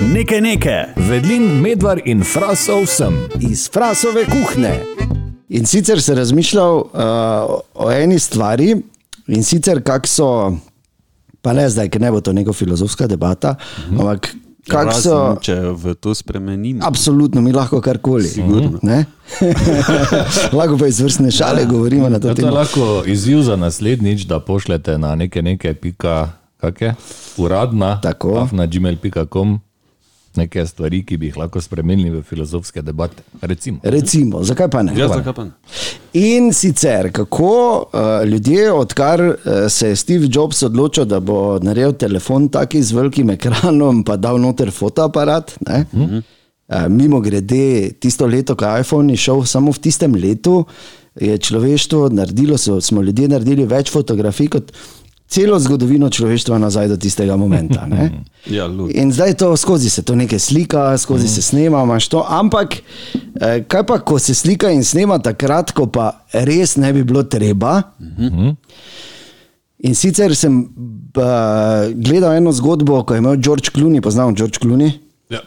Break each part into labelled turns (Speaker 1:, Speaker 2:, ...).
Speaker 1: Nekaj nekaj.
Speaker 2: Vedlin, medvar in frasov sem.
Speaker 3: iz Frasove kuhne. In sicer sem razmišljal uh, o eni stvari, in sicer kako so, pa ne zdaj, ker ne bo to neka filozofska debata, mhm. ampak kako so.
Speaker 4: Če v to spremenimo.
Speaker 3: Absolutno, mi lahko karkoli. Ne? lahko pa izvrstne šale govorimo na to
Speaker 2: Ja, to je
Speaker 3: temo.
Speaker 2: lahko izziv za naslednjič, da pošljete na nekaj nekaj pika, kak je, uradna,
Speaker 3: Tako.
Speaker 2: na gmail.com, neke stvari, ki bi jih lahko spremenili v filozofske debate. Recimo.
Speaker 3: Recimo, zakaj pa ne?
Speaker 4: Ja, zakaj pa ne?
Speaker 3: In sicer, kako uh, ljudje, odkar uh, se je Steve Jobs odločil, da bo naredil telefon taki z velikim ekranom, pa dal noter fotoaparat. Ne? Uh, mimo grede, tisto leto, ko je iPhone išel, samo v tistem letu je človeštvo naredilo, so, smo ljudje naredili več fotografij kot celo zgodovino človeštva nazaj do tistega momenta. ne.
Speaker 4: Ja.
Speaker 3: In zdaj to skozi se to nekaj slika, skozi se snema, imaš to. Ampak eh, kaj pa, ko se slika in snema takrat, ko pa res ne bi bilo treba. In sicer sem uh, gledal eno zgodbo, ko je imel George Clooney, poznam George Clooney.
Speaker 2: Ja.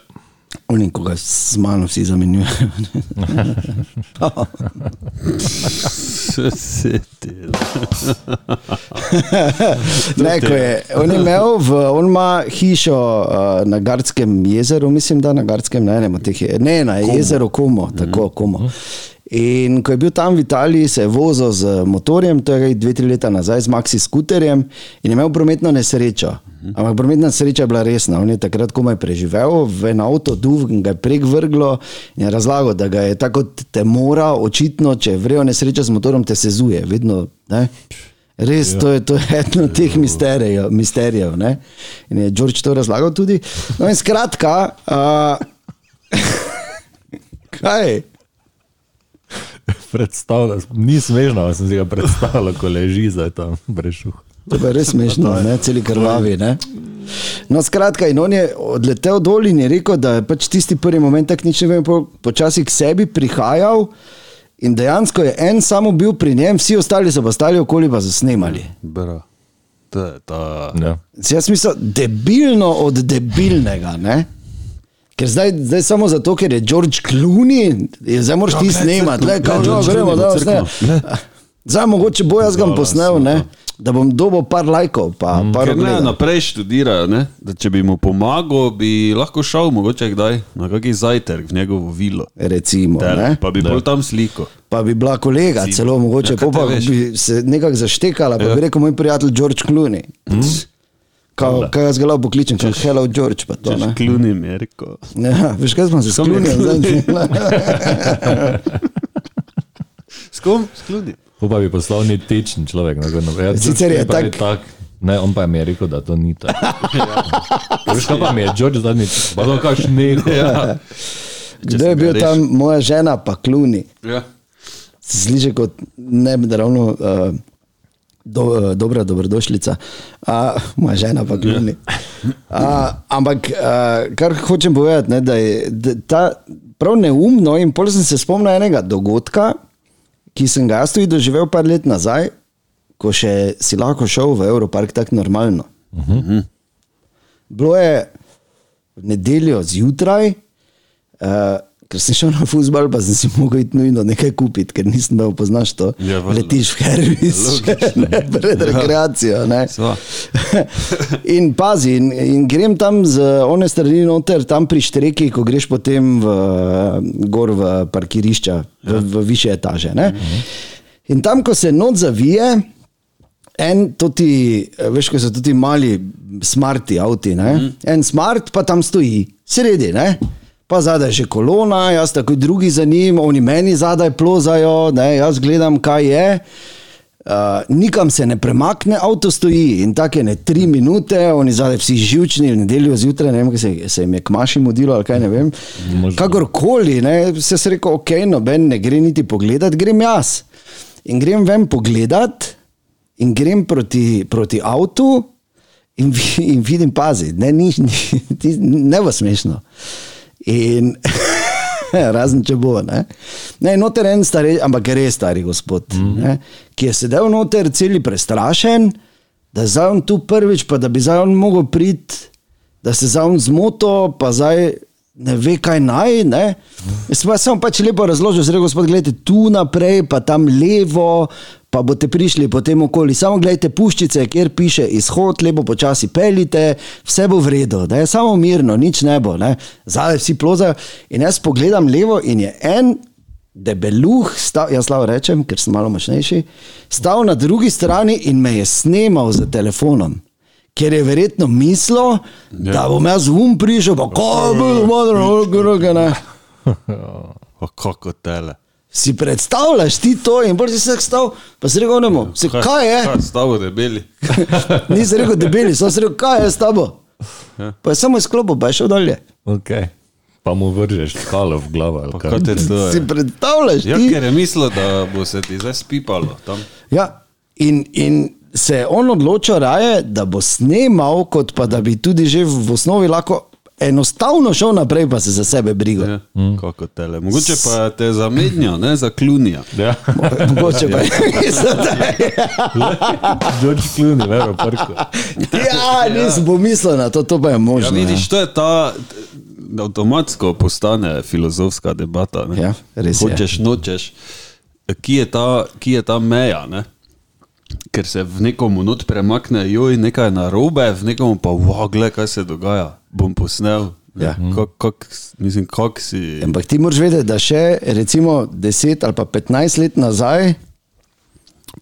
Speaker 3: Oni, ko ga s mano vsi zamenjujejo.
Speaker 4: Se dela.
Speaker 3: Ne, ko je, on, je imel v, on ima hišo uh, na Gardskem jezeru, mislim, da na Gardskem, ne, ne, teh, je- ne na Komo. jezeru Komo, tako Komo. In ko je bil tam v Italiji, se je vozil z motorjem, to je dve, tri leta nazaj, z Maxi skuterjem in imel prometno nesrečo. Ampak prometna nesreča je bila resna. On je takrat komaj preživel, v en avto duv in ga je prek vrglo in je razlagal, da ga je tako te mora, očitno, če vrejo nesreča z motorom, te sezuje. Vedno, ne? Res, to je, to je eno od teh misterijev. misterijev ne? in je George to razlagal tudi. No, in skratka, uh, kaj?
Speaker 2: Predstavljal, ni smešno, ampak sem si ga predstavljal, ko leži zdaj tam brešuh.
Speaker 3: To je res smešno, ne? celi krvavi. Ne? No, skratka, in on je odletel dol in je rekel, da je pač tisti prvi moment, tako nič ne vem, po- počasi k sebi prihajal. In dejansko je en samo bil pri njem, vsi ostali so pa stali okoli pa so snemali.
Speaker 4: Bra. To je ta.
Speaker 2: Ja.
Speaker 3: Jaz mislim, debilno od debilnega. Ne? Ker zdaj, zdaj samo zato, ker je George Clooney, je zdaj moraš ti snemati, le kaj
Speaker 4: George
Speaker 3: gremo, da
Speaker 4: v
Speaker 3: snemamo.
Speaker 4: crkvo.
Speaker 3: Zdaj mogoče bo jaz ga posnel, ne? da bom dobil par lajkov, pa par
Speaker 4: Ker ne, naprej študirajo, ne? da če bi mu pomagal, bi lahko šel mogoče kdaj na kakšen zajtrk v njegovo vilo.
Speaker 3: Recimo,
Speaker 4: Tel,
Speaker 3: ne?
Speaker 4: pa bi bolj tam sliko.
Speaker 3: pa bi bila kolega,
Speaker 4: Si-
Speaker 3: celo mogoče,
Speaker 4: Ja,
Speaker 3: ja, pa bi se nekako zaštekala, pa
Speaker 4: Ja.
Speaker 3: bi rekel moj prijatelj George Clooney. Kao, kaj jaz lahko pokličem, če je Hello George. Pa to,
Speaker 4: Češ
Speaker 3: ne?
Speaker 4: klunim, je rekel.
Speaker 3: Ja, veš, kaj smo se
Speaker 4: Kom je
Speaker 3: sklonili?
Speaker 4: S kom? S klunim.
Speaker 2: To pa bi poslal ni tečen človek. Ja,
Speaker 3: Sicer je tak-
Speaker 2: tak. Ne, on pa mi je rekel, da to ni tako. Veš, kaj pa mi je George zadnjič, pa to kaš neko.
Speaker 4: Ja.
Speaker 3: Kdo je bil tam, moja žena, pa Clooney.
Speaker 4: Ja.
Speaker 3: Sliši kot ne bi ravno uh, do, uh, dobra dobrodošlica, moja žena pa gluni. Uh, ampak uh, kar hočem povedati, ne, da je da, ta prav neumno in pol sem se spomnil enega dogodka, ki sem ga jaz tudi doživel par let nazaj, ko še si lahko šel v Evropark tako normalno. Uh -huh. Bilo je nedeljo zjutraj, uh, ker sem šel na fusbal, pa sem si mogel iti nujno nekaj kupiti, ker nisem bil poznaš to.
Speaker 4: Ja, valjda.
Speaker 3: Letiš v Hervis, ne, pred rekreacijo. Ne. In pazi, in, in grem tam z one strani noter, tam pri štreki, ko greš potem v, gor v parkirišča, v, v više etaže. Ne. In tam, ko se noč zavije, en, to ti, veš, ko so tudi mali smarti avti, ne? Mm. en smart pa tam stoji, sredi, ne? Pa zadaj že kolona, jaz tako drugi za njim, oni meni zadaj plozajo, ne? jaz gledam, kaj je. Uh, nikam se ne premakne, avto stoji in tako je ne tri minute, oni zadaj vsi živčni, v nedeljo zjutraj, ne vem, se, se jim je k maši mudilo ali kaj ne vem.
Speaker 2: Možno.
Speaker 3: Kakorkoli, ne, se je rekel, ok, noben ne gre niti pogledat, grem jaz. In grem ven pogledat, in grem proti, proti avtu, in, in vidim, pazi, ne, ni, ni, ti- ne bo smešno. In razen če bo. Ne, ne noter en stari, ampak res stari gospod, mm -hmm. ne, ki je sedel noter, celi prestrašen, da je zdaj on tu prvič, pa da bi zdaj on mogel priti da se za on zmoto, pa zdaj ne ve, kaj naj. Ne? Jaz pa sem pač lepo razložil, zelo gospod, gledajte tu naprej, pa tam levo, pa boste prišli potem okoli. Samo gledajte puščice, kjer piše izhod, lepo počasi peljite, vse bo v redu, ne? samo mirno, nič ne bo. Ne? Zadaj vsi plozajo in jaz pogledam levo in je en. Debeluh, stav, jaz lahko rečem, ker sem malo močnejši, stal na drugi strani in me je snemal z telefonom ker je verjetno mislil, ja. da bom jaz um prišel, pa ko bo modro, roke ne.
Speaker 4: Kako tele.
Speaker 3: Si predstavljaš ti to in bolj si se stal, pa si rekel, ne morem. Kaj je?
Speaker 4: Stavo debeli.
Speaker 3: Nisi rekel debeli, sem rekel, kaj je s tabo. Ja. Pa je samo izklopil, pa je šel dolje.
Speaker 2: Okay. Pa mu vržeš skalo v glavo.
Speaker 3: Si predstavljaš?
Speaker 4: Ja, ker je mislil, da bo se ti zdaj spipalo tam.
Speaker 3: Ja, in, in se je on odločil raje, da bo snemal, kot pa da bi tudi že v osnovi lahko enostavno šel naprej, pa se za sebe brigal. Ja,
Speaker 4: mm. Mogoče pa te zamenja, ne za klunija.
Speaker 2: Ja.
Speaker 3: Mogoče pa je
Speaker 2: to, da je to klunija, ne v parku.
Speaker 3: Ja, nisem pomislil na to, to pa je možno.
Speaker 4: Ja, vidiš, ja. to je ta. Avtomatsko postane filozofska debata.
Speaker 3: Ja,
Speaker 4: Hočeš, je. nočeš, ki je ta, ki je ta meja. Ne? Ker se v nekomu not premakne, joj, nekaj je narobe, v nekomu pa, wow, gledaj, kaj se dogaja, bom posnel. Ja. Kak, kak, mislim, kak si.
Speaker 3: Ampak ti moraš vedeti, da še recimo 10 ali pa 15 let nazaj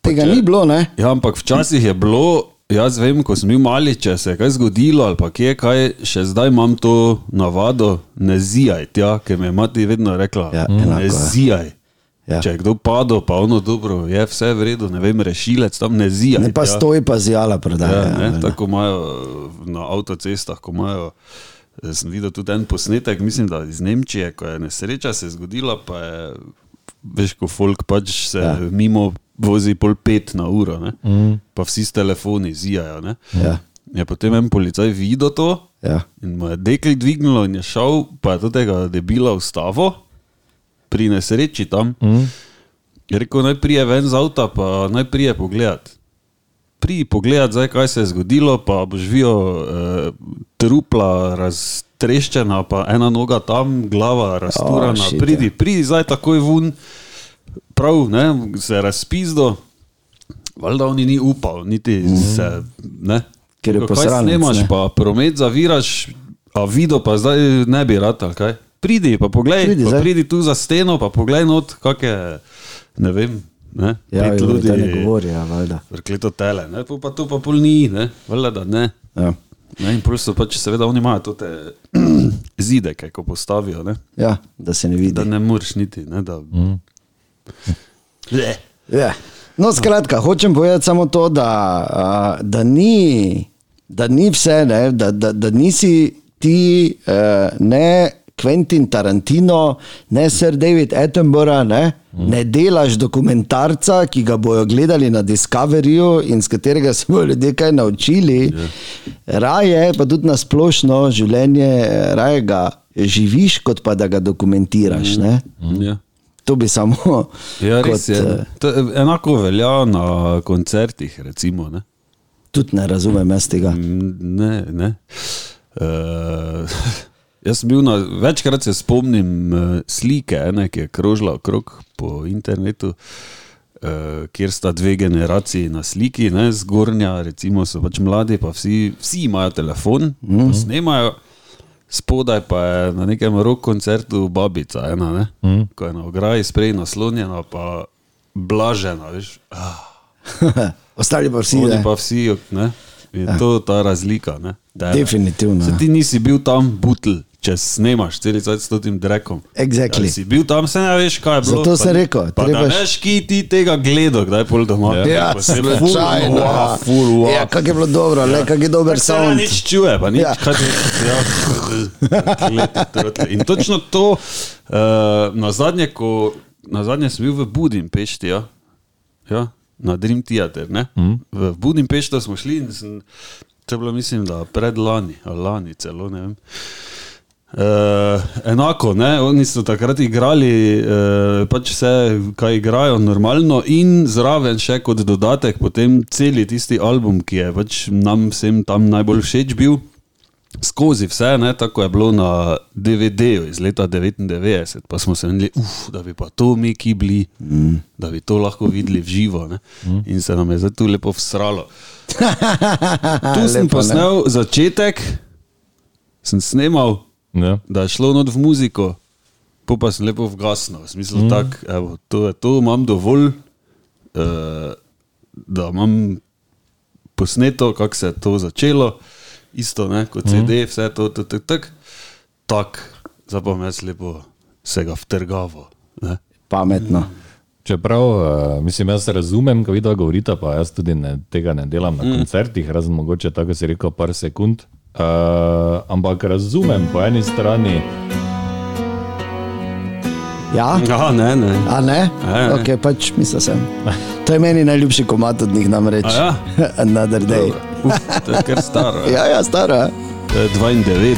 Speaker 3: tega če, ni bilo. Ne?
Speaker 4: Ja, ampak včasih je bilo. Jaz vem, ko sem bil mali, če se je kaj zgodilo ali pa kje kaj, še zdaj imam to navado, ne zijaj, tja, ker mi je mati vedno rekla,
Speaker 3: ja,
Speaker 4: ne zijaj. Ja. Če je kdo padel, pa ono dobro, je vse v redu, ne vem, rešilec tam ne zija.
Speaker 3: Ne pa ja. stoji, pa zijala prodaja.
Speaker 4: Ja, ja, tako imajo na avtocestah, ko imajo. Sem videl tudi en posnetek, mislim, da iz Nemčije, ko je nesreča se zgodila, pa je veš, ko folk pač se ja. mimo vozi pol pet na uro, mm. pa vsi s telefoni zijajo.
Speaker 3: Ja.
Speaker 4: Je potem en policaj videl to
Speaker 3: ja.
Speaker 4: in mu je dekli dvignilo in je šel, pa je tega debila ustavo pri nesreči tam. Mm. Je rekel, naj prije ven z avta, pa naj prije pogledat. Priji pogledat, zdaj, kaj se je zgodilo, pa boš videl eh, trupla raztreščena, pa ena noga tam, glava razturana. Oh, pridi, pridi zdaj takoj ven, prav, ne, se razpizdo. Valjda oni ni upal, niti mm. se. Ne.
Speaker 3: Ker je posebej.
Speaker 4: Kaj snemaš, pa promet zaviraš, a video pa zdaj ne bi rad, ali kaj? Pridi, pa poglej, pridi, pa pridi tu za steno, pa poglej not, kakšne, ne vem. Ne,
Speaker 3: ja, ljudi ne govorijo, ja, valjda.
Speaker 4: Rekleto tele, ne, pa to pa pol ni, ne, valjda, da ne.
Speaker 3: Ja.
Speaker 4: Ne, in prosto pač seveda oni imajo te zide, ki ko postavijo, ne.
Speaker 3: Ja, da se ne vidi.
Speaker 4: Da ne moreš niti, ne, da... Mm.
Speaker 3: Ja. No, skratka, hočem povedati samo to, da, da, ni, da ni vse, ne, da, da, da nisi ti uh, ne Quentin Tarantino, ne Sir David Attenborough, ne, mm. ne delaš dokumentarca, ki ga bojo gledali na Discoveryju in z katerega se bodo ljudje kaj naučili. Yeah. Ja. Raje, pa tudi na splošno življenje, raje ga živiš, kot pa da ga dokumentiraš. Mm.
Speaker 4: Mm. Yeah.
Speaker 3: To bi samo.
Speaker 4: Ja, kot, eh, to enako velja na koncertih. Recimo, ne?
Speaker 3: Tudi ne razumem jaz tega.
Speaker 4: Ne, ne. Uh, Jaz sem bil na večkrat, se spomnim uh, slike, ene, ki je krožila okrog po internetu, uh, kjer sta dve generaciji na sliki, ne, zgornja, recimo so pač mladi, pa vsi, vsi imajo telefon, mm -hmm. snemajo, spodaj pa je na nekem rok koncertu babica, ena, ne, mm -hmm. ko je na ograji sprej naslonjena, pa blažena, veš. Ah.
Speaker 3: Ostali pa vsi.
Speaker 4: Oni pa vsi, ne. Je ja. to ta razlika? Ne?
Speaker 3: Definitivno.
Speaker 4: Se ti nisi bil tam butl, če snemaš cel cel s tem drekom.
Speaker 3: Exactly.
Speaker 4: Ja, si bil tam, se ne veš, kaj je bilo.
Speaker 3: Zato sem rekel,
Speaker 4: da ne veš, ki ti tega gledal, kdaj pol doma.
Speaker 3: Ja, ja slučajno. Ja, ful, wow. ja kak je bilo dobro, ja. kak je dober sound.
Speaker 4: Nič čuje, pa nič. Ja. Ja, in točno to, uh, na zadnje, ko, na zadnje sem bil v Budimpešti, ja. ja na Dream Theater. Mm. V Budimpešti smo šli in sem, to je bilo, mislim, da predlani, ali lani celo. Uh, enako, ne? oni so takrat igrali, uh, pač vse, kaj igrajo, normalno, in zraven še kot dodatek, potem cel tisti album, ki je pač nam vsem tam najbolj všeč bil. skozi vse, ne, tako je bilo na DVD-ju iz leta 99, pa smo se menili, uf, da bi pa to mi ki bili, mm. da bi to lahko videli v živo. Ne, mm. In se nam je zdaj tu lepo vsralo. Tu sem
Speaker 3: Lepo, ne?
Speaker 4: posnel začetek, sem snimal,
Speaker 2: Ja.
Speaker 4: da je šlo not v muziko, po pa sem lepo vgasnil. V smislu, mm. tak, evo, to je to, imam dovolj, uh, da imam posneto, kako se je to začelo, isto ne, kot CD, mm. vse to, tako, tako, tak, zdaj pa me jaz lepo se ga vtrgavo. Ne.
Speaker 3: Pametno.
Speaker 2: Čeprav, uh, mislim, jaz razumem, ko vidva govorita, pa jaz tudi ne, tega ne delam na mm. koncertih, razen mogoče tako si rekel, par sekund. Uh, ampak razumem po eni strani,
Speaker 3: Ja?
Speaker 4: Ja, ne, ne.
Speaker 3: A ne?
Speaker 4: Ja, ja.
Speaker 3: Ok, pač mislil sem. To je meni najljubši komat od njih namreč.
Speaker 4: A ja?
Speaker 3: Another day.
Speaker 4: Uf, to je kar staro.
Speaker 3: Ja, ja, stara.
Speaker 4: To je 92.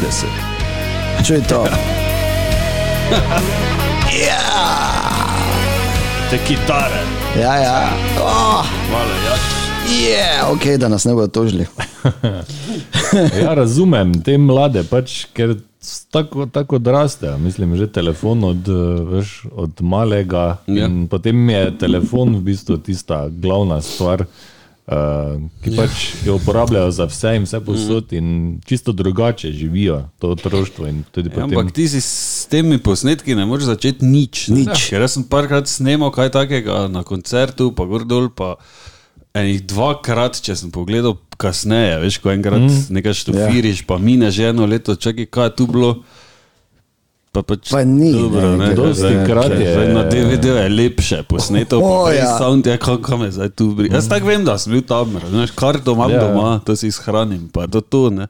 Speaker 3: Čuj to.
Speaker 4: Te kitare.
Speaker 3: Ja, ja. Oh,
Speaker 4: Hvala, ja.
Speaker 3: yeah. Ok, da nas ne bodo tožili.
Speaker 2: Ja, razumem te mlade, pač, ker tako, tako odrastejo. Mislim, že telefon od, veš, od malega.
Speaker 4: Ja.
Speaker 2: Potem je telefon v bistvu tista glavna stvar. Uh, ki pač jo uporabljajo za vse in vse posod, in čisto drugače živijo to otroštvo.
Speaker 4: Ja,
Speaker 2: potem-
Speaker 4: ampak ti si s temi posnetki ne moreš začeti nič.
Speaker 3: Nič.
Speaker 4: Ker jaz sem parkrat snemal kaj takega na koncertu, pa gor dol, pa enih dvakrat, če sem pogledal kasneje, veš, ko enkrat mm. nekaj štofiriš, pa mine že eno leto, čakaj, kaj je tu bilo. Pa, pač,
Speaker 3: Pa ni,
Speaker 4: dobro,
Speaker 3: ne,
Speaker 4: ne,
Speaker 3: ker-
Speaker 2: Dostikrat je-
Speaker 4: Zdaj Na DVD je lepše posneto,
Speaker 3: O,
Speaker 4: pa
Speaker 3: ja.
Speaker 4: ja. sound je kako me zdaj tu bri. Jaz tako vem, da sem bil tam, razumeš, karto imam
Speaker 2: Ja,
Speaker 4: ja,
Speaker 2: ja.
Speaker 4: doma, to si shranim, pa to to, ne.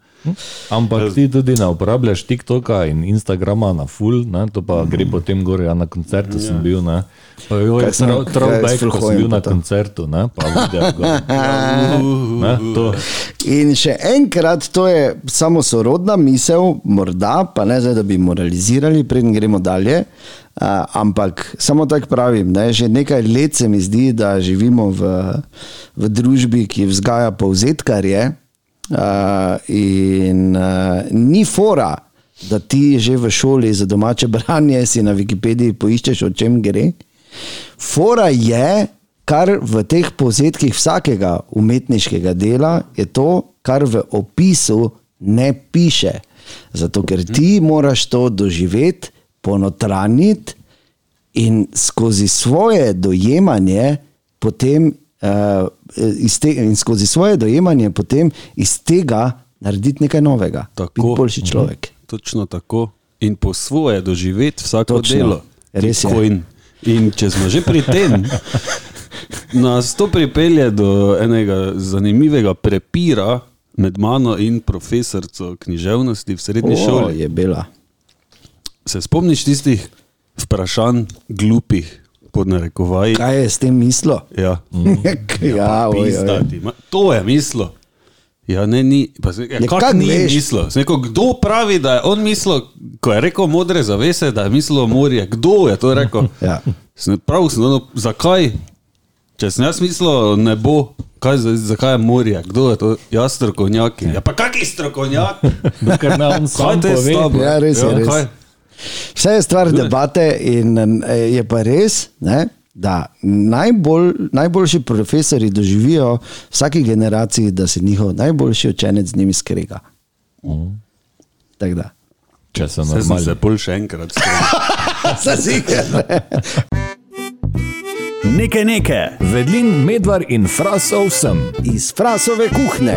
Speaker 2: Ampak ti tudi ne uporabljaš TikToka in Instagrama na full, ne? to pa gre potem gor, ja, na koncertu ja. sem bil. Ne? Pa jo, je throwback, ko sem bil na
Speaker 3: to?
Speaker 2: koncertu, ne? pa video gor. Ne? To.
Speaker 3: In še enkrat, to je samo sorodna misel, morda, pa ne zdaj, da bi moralizirali, preden gremo dalje. Uh, ampak samo tako pravim, ne, že nekaj let se mi zdi, da živimo v, v družbi, ki vzgaja povzetkarje. Uh, in uh, ni fora, da ti že v šoli za domače branje si na Wikipediji poiščeš, o čem gre. Fora je, kar v teh povzetkih vsakega umetniškega dela, je to, kar v opisu ne piše. Zato, ker ti moraš to doživeti, ponotraniti in skozi svoje dojemanje potem. Uh, te, in skozi svoje dojemanje potem iz tega narediti nekaj novega. Biti boljši človek.
Speaker 4: Točno tako. In po svoje doživeti vsako
Speaker 3: Točno.
Speaker 4: delo.
Speaker 3: Res je.
Speaker 4: In, in če smo že pri tem, nas to pripelje do enega zanimivega prepira med mano in profesorico književnosti v srednji
Speaker 3: O,
Speaker 4: šoli.
Speaker 3: je bila.
Speaker 4: Se spomniš tistih vprašanj, glupih, pod narekovaji?
Speaker 3: Kaj je s tem mislil?
Speaker 4: Ja.
Speaker 3: ja, oj, oj.
Speaker 4: Pizdati. Ma, To je mislil. Ja, ne, ni. Pa, ja,
Speaker 3: Ja,
Speaker 4: kak
Speaker 3: kak
Speaker 4: ni mislil? Sem Rekel, kdo pravi, da je on mislil, ko je rekel modre zavese, da je mislil morje? Kdo je to rekel?
Speaker 3: Ja.
Speaker 4: Sem, prav sem, no, zakaj? Če sem jaz mislil, ne bo, kaj, za- zakaj je morje? Kdo je to? Jaz strokovnjaki. Ja, pa kaki strokovnjak?
Speaker 2: Ker ne on
Speaker 4: Kaj
Speaker 2: sam
Speaker 4: te je s
Speaker 2: pove.
Speaker 4: tabo?
Speaker 3: Ja, res je, res.
Speaker 4: kaj?
Speaker 3: Vse je stvar debate in eh, je pa res, ne, da najbolj, najboljši profesori doživijo v vsaki generaciji, da se njihov najboljši učenec z njimi skrega. Tako da.
Speaker 2: Če so
Speaker 4: Saj sem se
Speaker 2: normalni.
Speaker 4: pol še enkrat skrbel.
Speaker 3: Zazigar.
Speaker 1: Nekaj nekaj.
Speaker 2: Vedlin, medvar in frasov sem.
Speaker 3: Iz frasove kuhne.